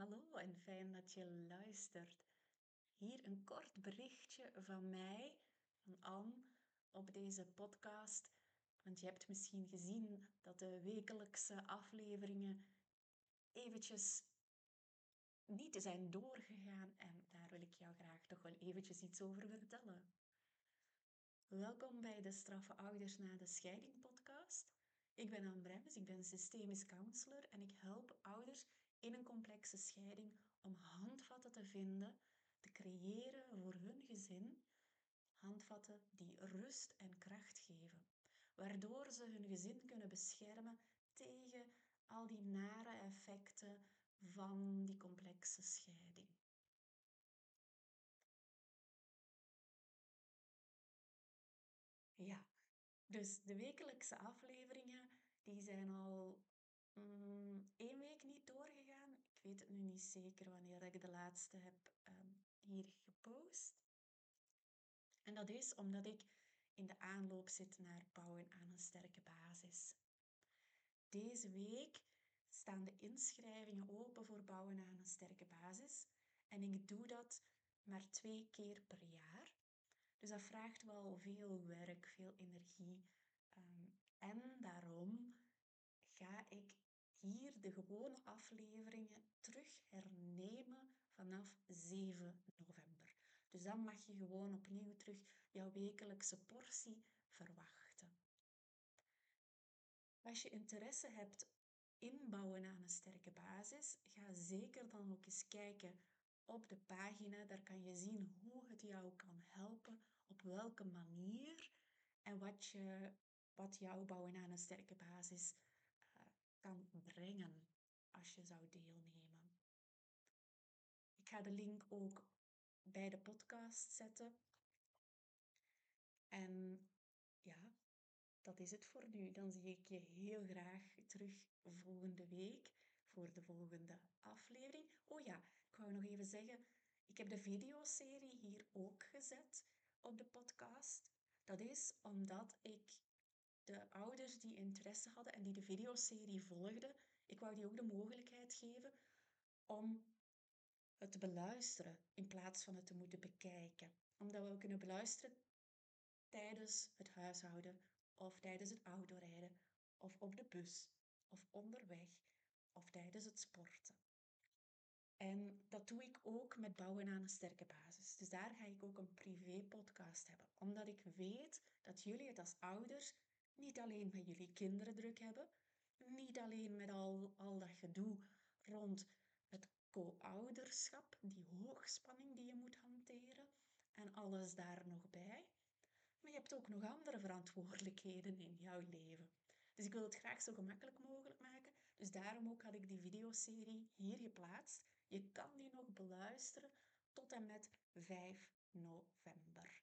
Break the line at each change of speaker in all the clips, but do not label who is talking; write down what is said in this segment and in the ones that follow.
Hallo en fijn dat je luistert. Hier een kort berichtje van mij, van Anne, op deze podcast. Want je hebt misschien gezien dat de wekelijkse afleveringen eventjes niet zijn doorgegaan. En daar wil ik jou graag toch wel eventjes iets over vertellen. Welkom bij de Straffe Ouders na de Scheiding podcast. Ik ben Anne Brems, ik ben systemisch counselor en ik help ouders in een complexe scheiding om handvatten te vinden, te creëren voor hun gezin. Handvatten die rust en kracht geven, waardoor ze hun gezin kunnen beschermen tegen al die nare effecten van die complexe scheiding. Ja, dus de wekelijkse afleveringen die zijn al mm, één week niet doorgegaan. Ik weet het nu zeker wanneer ik de laatste heb um, hier gepost. En dat is omdat ik in de aanloop zit naar bouwen aan een sterke basis. Deze week staan de inschrijvingen open voor bouwen aan een sterke basis. En ik doe dat maar twee keer per jaar. Dus dat vraagt wel veel werk, veel energie. Um, en daarom ga ik hier de gewone afleveringen terug hernemen vanaf 7 november. Dus dan mag je gewoon opnieuw terug jouw wekelijkse portie verwachten. Als je interesse hebt in bouwen aan een sterke basis, ga zeker dan ook eens kijken op de pagina. Daar kan je zien hoe het jou kan helpen, op welke manier en wat, je, wat jouw bouwen aan een sterke basis kan brengen als je zou deelnemen. Ik ga de link ook bij de podcast zetten. En ja, dat is het voor nu. Dan zie ik je heel graag terug volgende week voor de volgende aflevering. Oh ja, ik wou nog even zeggen, ik heb de videoserie hier ook gezet op de podcast. Dat is omdat ik de ouders die interesse hadden en die de videoserie volgden, ik wou die ook de mogelijkheid geven om het te beluisteren in plaats van het te moeten bekijken. Omdat we kunnen beluisteren tijdens het huishouden of tijdens het autorijden of op de bus of onderweg of tijdens het sporten. En dat doe ik ook met bouwen aan een sterke basis. Dus daar ga ik ook een privé podcast hebben, omdat ik weet dat jullie het als ouders niet alleen met jullie kinderen druk hebben, niet alleen met al, al dat gedoe rond het co-ouderschap, die hoogspanning die je moet hanteren en alles daar nog bij. Maar je hebt ook nog andere verantwoordelijkheden in jouw leven. Dus ik wil het graag zo gemakkelijk mogelijk maken. Dus daarom ook had ik die videoserie hier geplaatst. Je kan die nog beluisteren tot en met 5 november.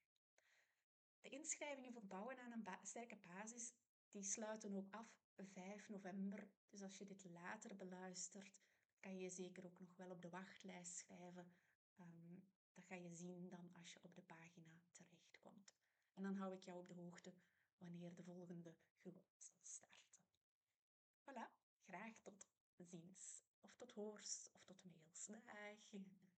De inschrijvingen voor bouwen aan een sterke basis, die sluiten ook af 5 november. Dus als je dit later beluistert, kan je zeker ook nog wel op de wachtlijst schrijven. Um, dat ga je zien dan als je op de pagina terechtkomt. En dan hou ik jou op de hoogte wanneer de volgende gewoon zal starten. Voilà, graag tot ziens. Of tot hoors, of tot mails. Dag!